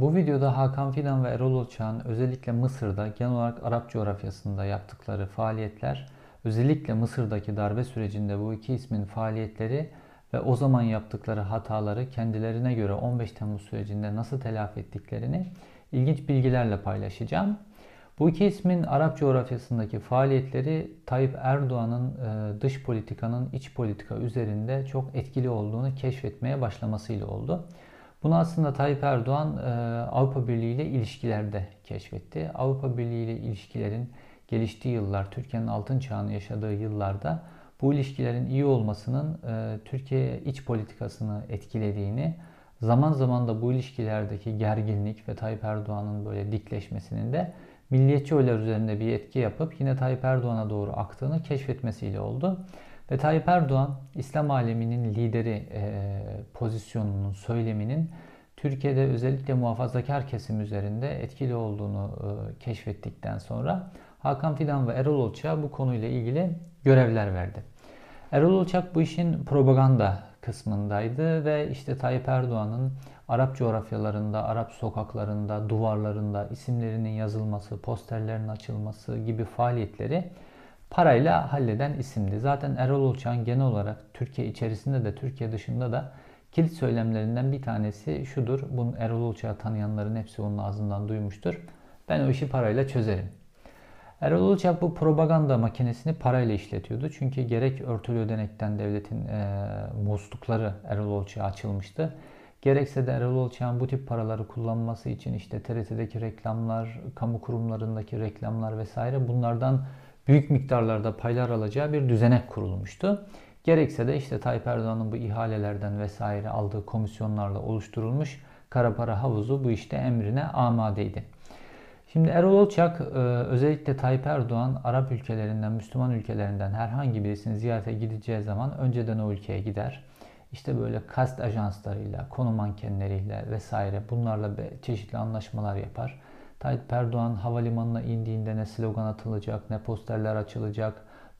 Bu videoda Hakan Fidan ve Erol Olçak'ın özellikle Mısır'da genel olarak Arap coğrafyasında yaptıkları faaliyetler, özellikle Mısır'daki darbe sürecinde bu iki ismin faaliyetleri ve o zaman yaptıkları hataları kendilerine göre 15 Temmuz sürecinde nasıl telafi ettiklerini ilginç bilgilerle paylaşacağım. Bu iki ismin Arap coğrafyasındaki faaliyetleri Tayyip Erdoğan'ın e, dış politikanın iç politika üzerinde çok etkili olduğunu keşfetmeye başlamasıyla oldu. Bunu aslında Tayyip Erdoğan e, Avrupa Birliği ile ilişkilerde keşfetti. Avrupa Birliği ile ilişkilerin geliştiği yıllar, Türkiye'nin altın çağını yaşadığı yıllarda bu ilişkilerin iyi olmasının e, Türkiye iç politikasını etkilediğini, zaman zaman da bu ilişkilerdeki gerginlik ve Tayyip Erdoğan'ın böyle dikleşmesinin de milliyetçi oylar üzerinde bir etki yapıp yine Tayyip Erdoğan'a doğru aktığını keşfetmesiyle oldu. Ve Tayyip Erdoğan İslam aleminin lideri e, pozisyonunun, söyleminin Türkiye'de özellikle muhafazakar kesim üzerinde etkili olduğunu e, keşfettikten sonra Hakan Fidan ve Erol Olçak'a bu konuyla ilgili görevler verdi. Erol Olçak bu işin propaganda kısmındaydı ve işte Tayyip Erdoğan'ın Arap coğrafyalarında, Arap sokaklarında, duvarlarında isimlerinin yazılması, posterlerin açılması gibi faaliyetleri parayla halleden isimdi. Zaten Erol Olçak'ın genel olarak Türkiye içerisinde de Türkiye dışında da kilit söylemlerinden bir tanesi şudur. Bunu Erol Olçak'ı tanıyanların hepsi onun ağzından duymuştur. Ben o işi parayla çözerim. Erol Olçak bu propaganda makinesini parayla işletiyordu. Çünkü gerek örtülü ödenekten devletin e, muslukları Erol Olçak'a açılmıştı. Gerekse de Erol Olçak'ın bu tip paraları kullanması için işte TRT'deki reklamlar, kamu kurumlarındaki reklamlar vesaire bunlardan büyük miktarlarda paylar alacağı bir düzenek kurulmuştu. Gerekse de işte Tayyip Erdoğan'ın bu ihalelerden vesaire aldığı komisyonlarla oluşturulmuş kara para havuzu bu işte emrine amadeydi. Şimdi Erol Olçak e, özellikle Tayyip Erdoğan Arap ülkelerinden, Müslüman ülkelerinden herhangi birisini ziyarete gideceği zaman önceden o ülkeye gider. İşte böyle kast ajanslarıyla, konu mankenleriyle vesaire bunlarla çeşitli anlaşmalar yapar. Tayyip Erdoğan havalimanına indiğinde ne slogan atılacak, ne posterler açılacak,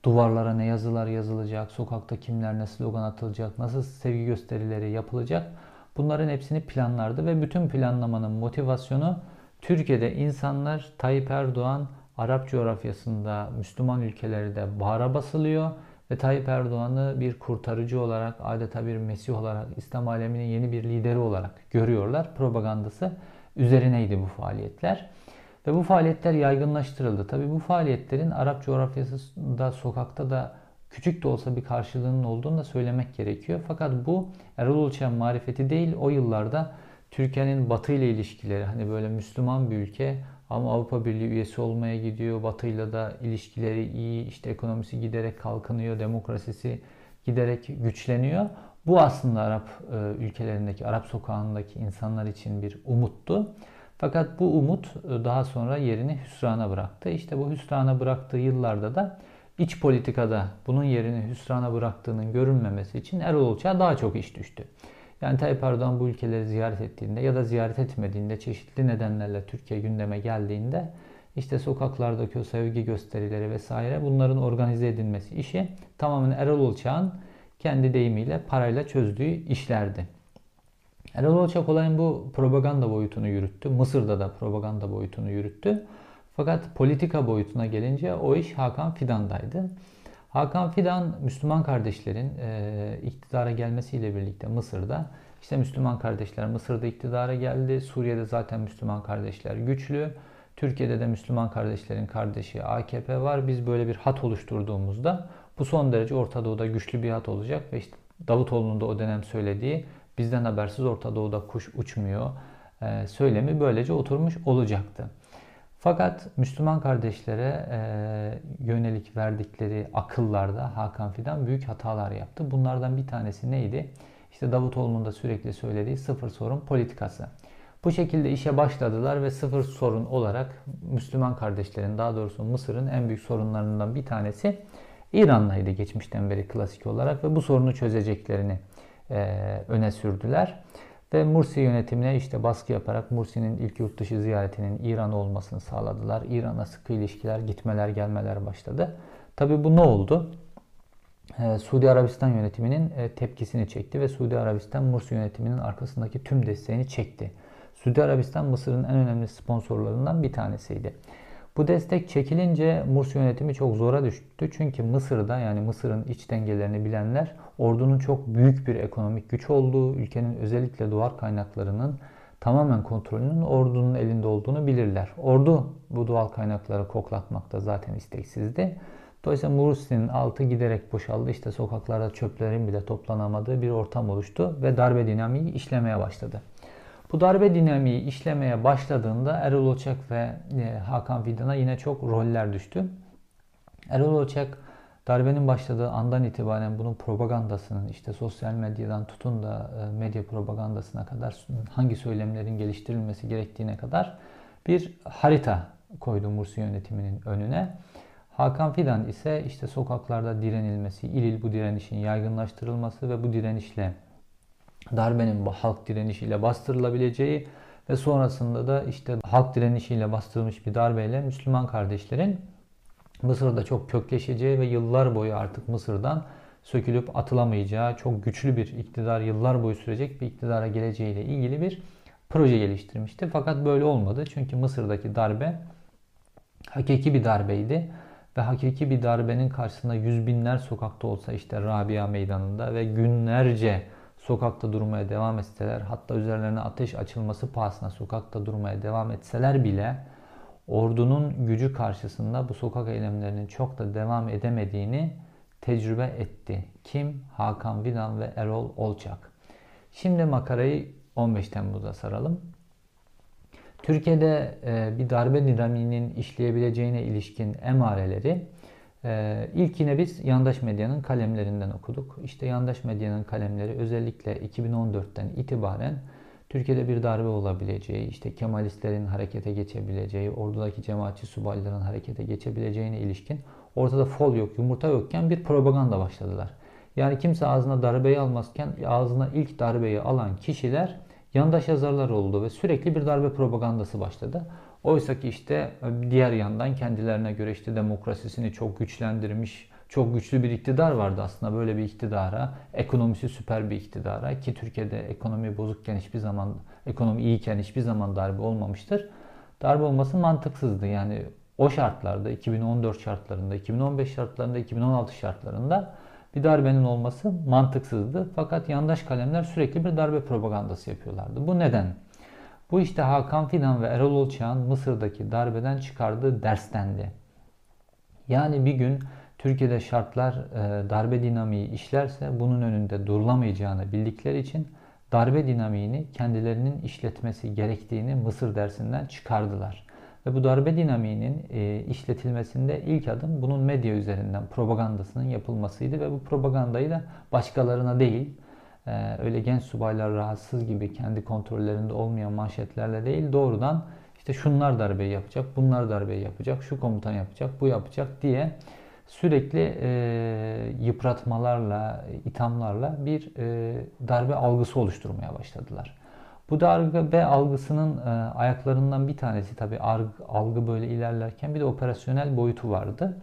duvarlara ne yazılar yazılacak, sokakta kimler ne slogan atılacak, nasıl sevgi gösterileri yapılacak. Bunların hepsini planlardı ve bütün planlamanın motivasyonu Türkiye'de insanlar Tayyip Erdoğan Arap coğrafyasında Müslüman ülkelerde bahara basılıyor ve Tayyip Erdoğan'ı bir kurtarıcı olarak adeta bir mesih olarak İslam aleminin yeni bir lideri olarak görüyorlar. Propagandası üzerineydi bu faaliyetler. Ve bu faaliyetler yaygınlaştırıldı. Tabi bu faaliyetlerin Arap coğrafyasında, sokakta da küçük de olsa bir karşılığının olduğunu da söylemek gerekiyor. Fakat bu Erol Ulçak'ın marifeti değil, o yıllarda Türkiye'nin Batı ile ilişkileri, hani böyle Müslüman bir ülke ama Avrupa Birliği üyesi olmaya gidiyor. Batı ile de ilişkileri iyi, işte ekonomisi giderek kalkınıyor, demokrasisi giderek güçleniyor. Bu aslında Arap e, ülkelerindeki, Arap sokağındaki insanlar için bir umuttu. Fakat bu umut e, daha sonra yerini hüsrana bıraktı. İşte bu hüsrana bıraktığı yıllarda da iç politikada bunun yerini hüsrana bıraktığının görünmemesi için Erol Olçak'a daha çok iş düştü. Yani Tayyip Erdoğan bu ülkeleri ziyaret ettiğinde ya da ziyaret etmediğinde çeşitli nedenlerle Türkiye gündeme geldiğinde işte sokaklardaki o sevgi gösterileri vesaire bunların organize edilmesi işi tamamen Erol Olçak'ın kendi deyimiyle parayla çözdüğü işlerdi. Erol Olçak olayın bu propaganda boyutunu yürüttü. Mısır'da da propaganda boyutunu yürüttü. Fakat politika boyutuna gelince o iş Hakan Fidan'daydı. Hakan Fidan Müslüman kardeşlerin e, iktidara gelmesiyle birlikte Mısır'da işte Müslüman kardeşler Mısır'da iktidara geldi. Suriye'de zaten Müslüman kardeşler güçlü. Türkiye'de de Müslüman kardeşlerin kardeşi AKP var. Biz böyle bir hat oluşturduğumuzda bu son derece Orta Doğu'da güçlü bir hat olacak ve işte Davutoğlu'nun da o dönem söylediği bizden habersiz Orta Doğu'da kuş uçmuyor e, söylemi böylece oturmuş olacaktı. Fakat Müslüman kardeşlere e, yönelik verdikleri akıllarda Hakan Fidan büyük hatalar yaptı. Bunlardan bir tanesi neydi? İşte Davutoğlu'nun da sürekli söylediği sıfır sorun politikası. Bu şekilde işe başladılar ve sıfır sorun olarak Müslüman kardeşlerin daha doğrusu Mısır'ın en büyük sorunlarından bir tanesi İran'laydı geçmişten beri klasik olarak ve bu sorunu çözeceklerini e, öne sürdüler. Ve Mursi yönetimine işte baskı yaparak Mursi'nin ilk yurt dışı ziyaretinin İran olmasını sağladılar. İran'a sıkı ilişkiler, gitmeler, gelmeler başladı. Tabi bu ne oldu? Ee, Suudi Arabistan yönetiminin e, tepkisini çekti ve Suudi Arabistan Mursi yönetiminin arkasındaki tüm desteğini çekti. Suudi Arabistan Mısır'ın en önemli sponsorlarından bir tanesiydi. Bu destek çekilince Mursi yönetimi çok zora düştü. Çünkü Mısır'da yani Mısır'ın iç dengelerini bilenler ordunun çok büyük bir ekonomik güç olduğu, ülkenin özellikle doğal kaynaklarının tamamen kontrolünün ordunun elinde olduğunu bilirler. Ordu bu doğal kaynakları koklatmakta zaten isteksizdi. Dolayısıyla Mursi'nin altı giderek boşaldı. İşte sokaklarda çöplerin bile toplanamadığı bir ortam oluştu ve darbe dinamiği işlemeye başladı. Bu darbe dinamiği işlemeye başladığında Erol Oçak ve e, Hakan Fidan'a yine çok roller düştü. Erol Oçak darbenin başladığı andan itibaren bunun propagandasının işte sosyal medyadan tutun da e, medya propagandasına kadar hangi söylemlerin geliştirilmesi gerektiğine kadar bir harita koydu Mursi yönetiminin önüne. Hakan Fidan ise işte sokaklarda direnilmesi, il il bu direnişin yaygınlaştırılması ve bu direnişle darbenin halk direnişiyle bastırılabileceği ve sonrasında da işte halk direnişiyle bastırılmış bir darbeyle Müslüman kardeşlerin Mısır'da çok kökleşeceği ve yıllar boyu artık Mısır'dan sökülüp atılamayacağı çok güçlü bir iktidar yıllar boyu sürecek bir iktidara geleceğiyle ilgili bir proje geliştirmişti. Fakat böyle olmadı. Çünkü Mısır'daki darbe hakiki bir darbeydi. Ve hakiki bir darbenin karşısında yüz binler sokakta olsa işte Rabia meydanında ve günlerce sokakta durmaya devam etseler hatta üzerlerine ateş açılması pahasına sokakta durmaya devam etseler bile ordunun gücü karşısında bu sokak eylemlerinin çok da devam edemediğini tecrübe etti. Kim? Hakan Vidan ve Erol Olçak. Şimdi makarayı 15 Temmuz'a saralım. Türkiye'de e, bir darbe dinamiğinin işleyebileceğine ilişkin emareleri e, ilk biz yandaş medyanın kalemlerinden okuduk. İşte yandaş medyanın kalemleri özellikle 2014'ten itibaren Türkiye'de bir darbe olabileceği, işte Kemalistlerin harekete geçebileceği, ordudaki cemaatçi subayların harekete geçebileceğine ilişkin ortada fol yok, yumurta yokken bir propaganda başladılar. Yani kimse ağzına darbeyi almazken ağzına ilk darbeyi alan kişiler yandaş yazarlar oldu ve sürekli bir darbe propagandası başladı. Oysa ki işte diğer yandan kendilerine göre işte demokrasisini çok güçlendirmiş, çok güçlü bir iktidar vardı aslında böyle bir iktidara, ekonomisi süper bir iktidara ki Türkiye'de ekonomi bozukken hiçbir zaman, ekonomi iyiyken hiçbir zaman darbe olmamıştır. Darbe olması mantıksızdı yani o şartlarda 2014 şartlarında, 2015 şartlarında, 2016 şartlarında bir darbenin olması mantıksızdı. Fakat yandaş kalemler sürekli bir darbe propagandası yapıyorlardı. Bu neden? Bu işte Hakan Fidan ve Erol Olçak'ın Mısır'daki darbeden çıkardığı derstendi. Yani bir gün Türkiye'de şartlar e, darbe dinamiği işlerse bunun önünde durulamayacağını bildikleri için darbe dinamiğini kendilerinin işletmesi gerektiğini Mısır dersinden çıkardılar. Ve bu darbe dinamiğinin e, işletilmesinde ilk adım bunun medya üzerinden propagandasının yapılmasıydı ve bu propagandayı da başkalarına değil, öyle genç subaylar rahatsız gibi kendi kontrollerinde olmayan manşetlerle değil doğrudan işte şunlar darbeyi yapacak, bunlar darbeyi yapacak, şu komutan yapacak, bu yapacak diye sürekli e, yıpratmalarla, ithamlarla bir e, darbe algısı oluşturmaya başladılar. Bu darbe algısının e, ayaklarından bir tanesi tabi algı böyle ilerlerken bir de operasyonel boyutu vardı.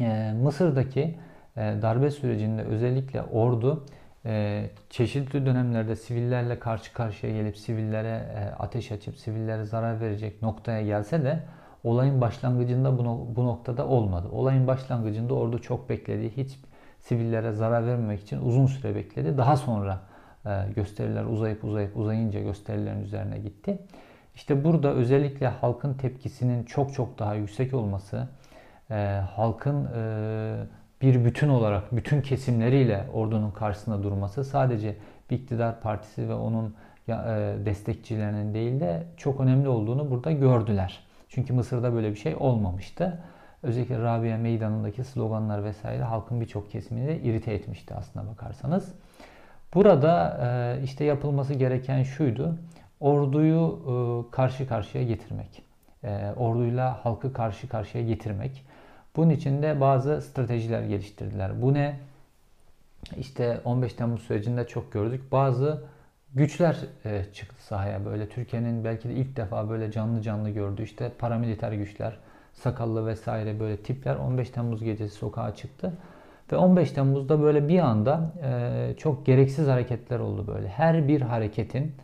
E, Mısır'daki e, darbe sürecinde özellikle ordu e, çeşitli dönemlerde sivillerle karşı karşıya gelip sivillere e, ateş açıp sivillere zarar verecek noktaya gelse de olayın başlangıcında bu, bu noktada olmadı. Olayın başlangıcında ordu çok bekledi. Hiç sivillere zarar vermemek için uzun süre bekledi. Daha sonra e, gösteriler uzayıp uzayıp uzayınca gösterilerin üzerine gitti. İşte burada özellikle halkın tepkisinin çok çok daha yüksek olması, e, halkın e, bir bütün olarak bütün kesimleriyle ordunun karşısında durması sadece bir iktidar partisi ve onun destekçilerinin değil de çok önemli olduğunu burada gördüler. Çünkü Mısır'da böyle bir şey olmamıştı. Özellikle Rabia Meydanı'ndaki sloganlar vesaire halkın birçok kesimini de irite etmişti aslına bakarsanız. Burada e, işte yapılması gereken şuydu. Orduyu e, karşı karşıya getirmek. E, orduyla halkı karşı karşıya getirmek. Bunun için de bazı stratejiler geliştirdiler. Bu ne? İşte 15 Temmuz sürecinde çok gördük. Bazı güçler çıktı sahaya böyle. Türkiye'nin belki de ilk defa böyle canlı canlı gördüğü işte paramiliter güçler, sakallı vesaire böyle tipler 15 Temmuz gecesi sokağa çıktı. Ve 15 Temmuz'da böyle bir anda e, çok gereksiz hareketler oldu böyle. Her bir hareketin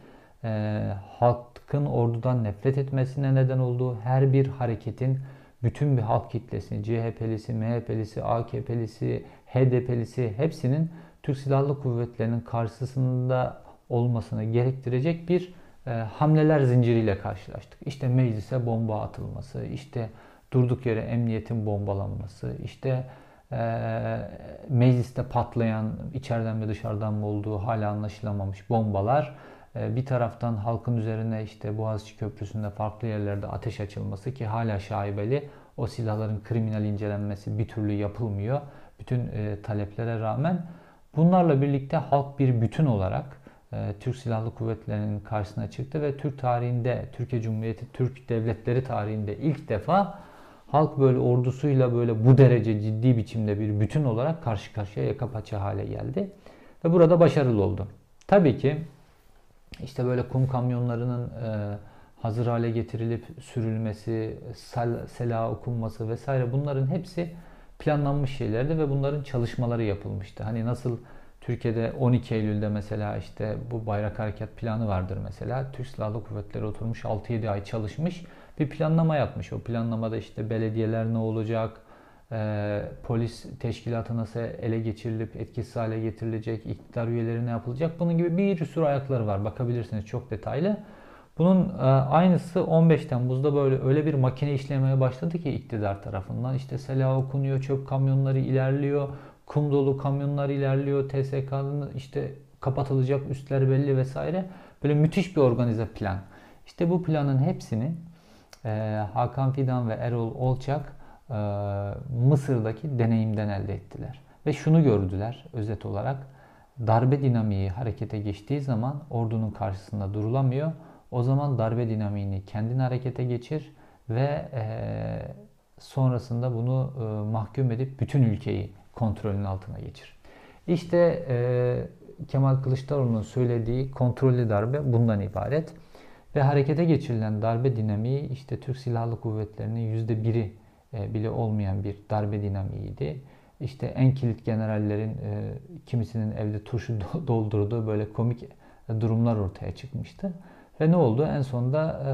e, halkın ordudan nefret etmesine neden oldu. Her bir hareketin bütün bir halk kitlesini, CHP'lisi, MHP'lisi, AKP'lisi, HDP'lisi hepsinin Türk Silahlı Kuvvetleri'nin karşısında olmasını gerektirecek bir e, hamleler zinciriyle karşılaştık. İşte meclise bomba atılması, işte durduk yere emniyetin bombalanması, işte e, mecliste patlayan içeriden ve dışarıdan mı olduğu hala anlaşılamamış bombalar, bir taraftan halkın üzerine işte Boğaziçi Köprüsü'nde farklı yerlerde ateş açılması ki hala şaibeli o silahların kriminal incelenmesi bir türlü yapılmıyor. Bütün e, taleplere rağmen bunlarla birlikte halk bir bütün olarak e, Türk Silahlı Kuvvetleri'nin karşısına çıktı ve Türk tarihinde, Türkiye Cumhuriyeti, Türk devletleri tarihinde ilk defa halk böyle ordusuyla böyle bu derece ciddi biçimde bir bütün olarak karşı karşıya yaka paça hale geldi. Ve burada başarılı oldu. Tabii ki işte böyle kum kamyonlarının e, hazır hale getirilip sürülmesi, sel, sela okunması vesaire bunların hepsi planlanmış şeylerdi ve bunların çalışmaları yapılmıştı. Hani nasıl Türkiye'de 12 Eylül'de mesela işte bu bayrak hareket planı vardır mesela. Türk Silahlı Kuvvetleri oturmuş 6-7 ay çalışmış bir planlama yapmış. O planlamada işte belediyeler ne olacak, e, polis teşkilatı nasıl ele geçirilip etkisiz hale getirilecek, iktidar üyeleri ne yapılacak bunun gibi bir sürü ayakları var. Bakabilirsiniz çok detaylı. Bunun e, aynısı 15 Temmuz'da böyle öyle bir makine işlemeye başladı ki iktidar tarafından. İşte sela okunuyor, çöp kamyonları ilerliyor, kum dolu kamyonlar ilerliyor, TSK'nın işte kapatılacak üstler belli vesaire. Böyle müthiş bir organize plan. İşte bu planın hepsini e, Hakan Fidan ve Erol Olçak Mısır'daki deneyimden elde ettiler. Ve şunu gördüler özet olarak. Darbe dinamiği harekete geçtiği zaman ordunun karşısında durulamıyor. O zaman darbe dinamiğini kendin harekete geçir ve e, sonrasında bunu e, mahkum edip bütün ülkeyi kontrolün altına geçir. İşte e, Kemal Kılıçdaroğlu'nun söylediği kontrollü darbe bundan ibaret. Ve harekete geçirilen darbe dinamiği işte Türk Silahlı Kuvvetleri'nin yüzde biri e, bile olmayan bir darbe dinamiğiydi. İşte en kilit generallerin e, kimisinin evde turşu doldurduğu böyle komik durumlar ortaya çıkmıştı. Ve ne oldu? En sonunda e,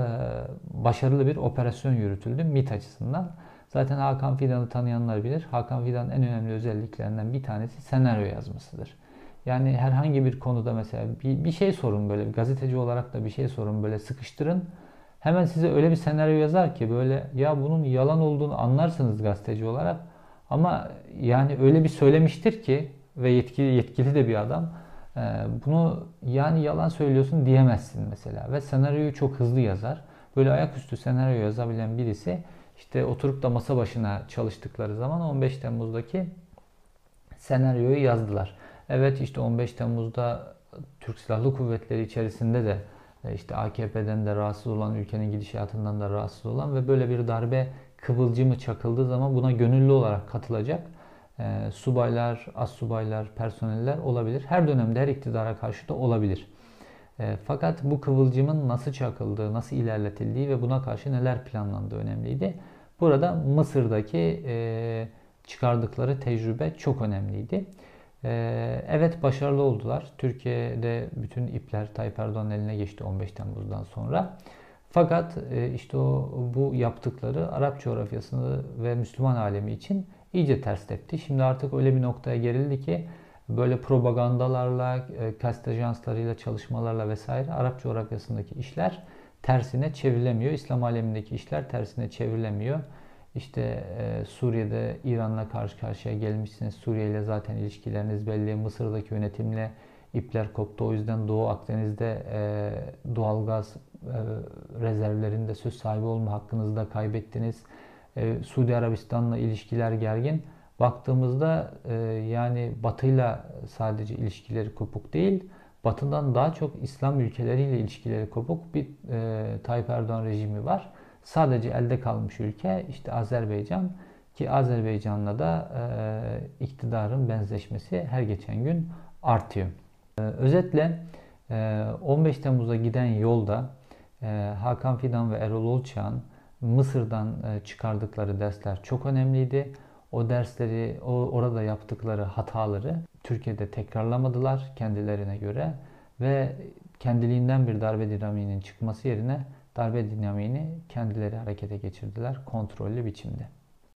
başarılı bir operasyon yürütüldü MİT açısından. Zaten Hakan Fidan'ı tanıyanlar bilir. Hakan Fidan'ın en önemli özelliklerinden bir tanesi senaryo yazmasıdır. Yani herhangi bir konuda mesela bir, bir şey sorun böyle gazeteci olarak da bir şey sorun böyle sıkıştırın. Hemen size öyle bir senaryo yazar ki böyle ya bunun yalan olduğunu anlarsınız gazeteci olarak. Ama yani öyle bir söylemiştir ki ve yetkili yetkili de bir adam. Ee, bunu yani yalan söylüyorsun diyemezsin mesela ve senaryoyu çok hızlı yazar. Böyle ayaküstü senaryo yazabilen birisi işte oturup da masa başına çalıştıkları zaman 15 Temmuz'daki senaryoyu yazdılar. Evet işte 15 Temmuz'da Türk Silahlı Kuvvetleri içerisinde de işte AKP'den de rahatsız olan, ülkenin gidişatından da rahatsız olan ve böyle bir darbe kıvılcımı çakıldığı zaman buna gönüllü olarak katılacak e, subaylar, as subaylar, personeller olabilir. Her dönemde her iktidara karşı da olabilir. E, fakat bu kıvılcımın nasıl çakıldığı, nasıl ilerletildiği ve buna karşı neler planlandığı önemliydi. Burada Mısır'daki e, çıkardıkları tecrübe çok önemliydi. E, evet başarılı oldular. Türkiye'de bütün ipler Tayyip Erdoğan'ın eline geçti 15 Temmuz'dan sonra. Fakat e, işte o bu yaptıkları Arap coğrafyasını ve Müslüman alemi için iyice ters tepti. Şimdi artık öyle bir noktaya gerildi ki böyle propagandalarla, e, kast ajanslarıyla, çalışmalarla vesaire Arap coğrafyasındaki işler tersine çevrilemiyor. İslam alemindeki işler tersine çevrilemiyor. İşte e, Suriye'de İran'la karşı karşıya gelmişsiniz. Suriye ile zaten ilişkileriniz belli. Mısır'daki yönetimle ipler koptu. O yüzden Doğu Akdeniz'de e, doğalgaz e, rezervlerinde söz sahibi olma hakkınızı da kaybettiniz. E, Suudi Arabistan'la ilişkiler gergin. Baktığımızda e, yani Batı'yla sadece ilişkileri kopuk değil, Batı'dan daha çok İslam ülkeleriyle ilişkileri kopuk bir e, Tayyip Erdoğan rejimi var. Sadece elde kalmış ülke işte Azerbaycan ki Azerbaycan'la da e, iktidarın benzeşmesi her geçen gün artıyor. E, özetle e, 15 Temmuz'a giden yolda e, Hakan Fidan ve Erol Olçak'ın Mısır'dan e, çıkardıkları dersler çok önemliydi. O dersleri, o orada yaptıkları hataları Türkiye'de tekrarlamadılar kendilerine göre ve kendiliğinden bir darbe dinamiğinin çıkması yerine darbe dinamiğini kendileri harekete geçirdiler kontrollü biçimde.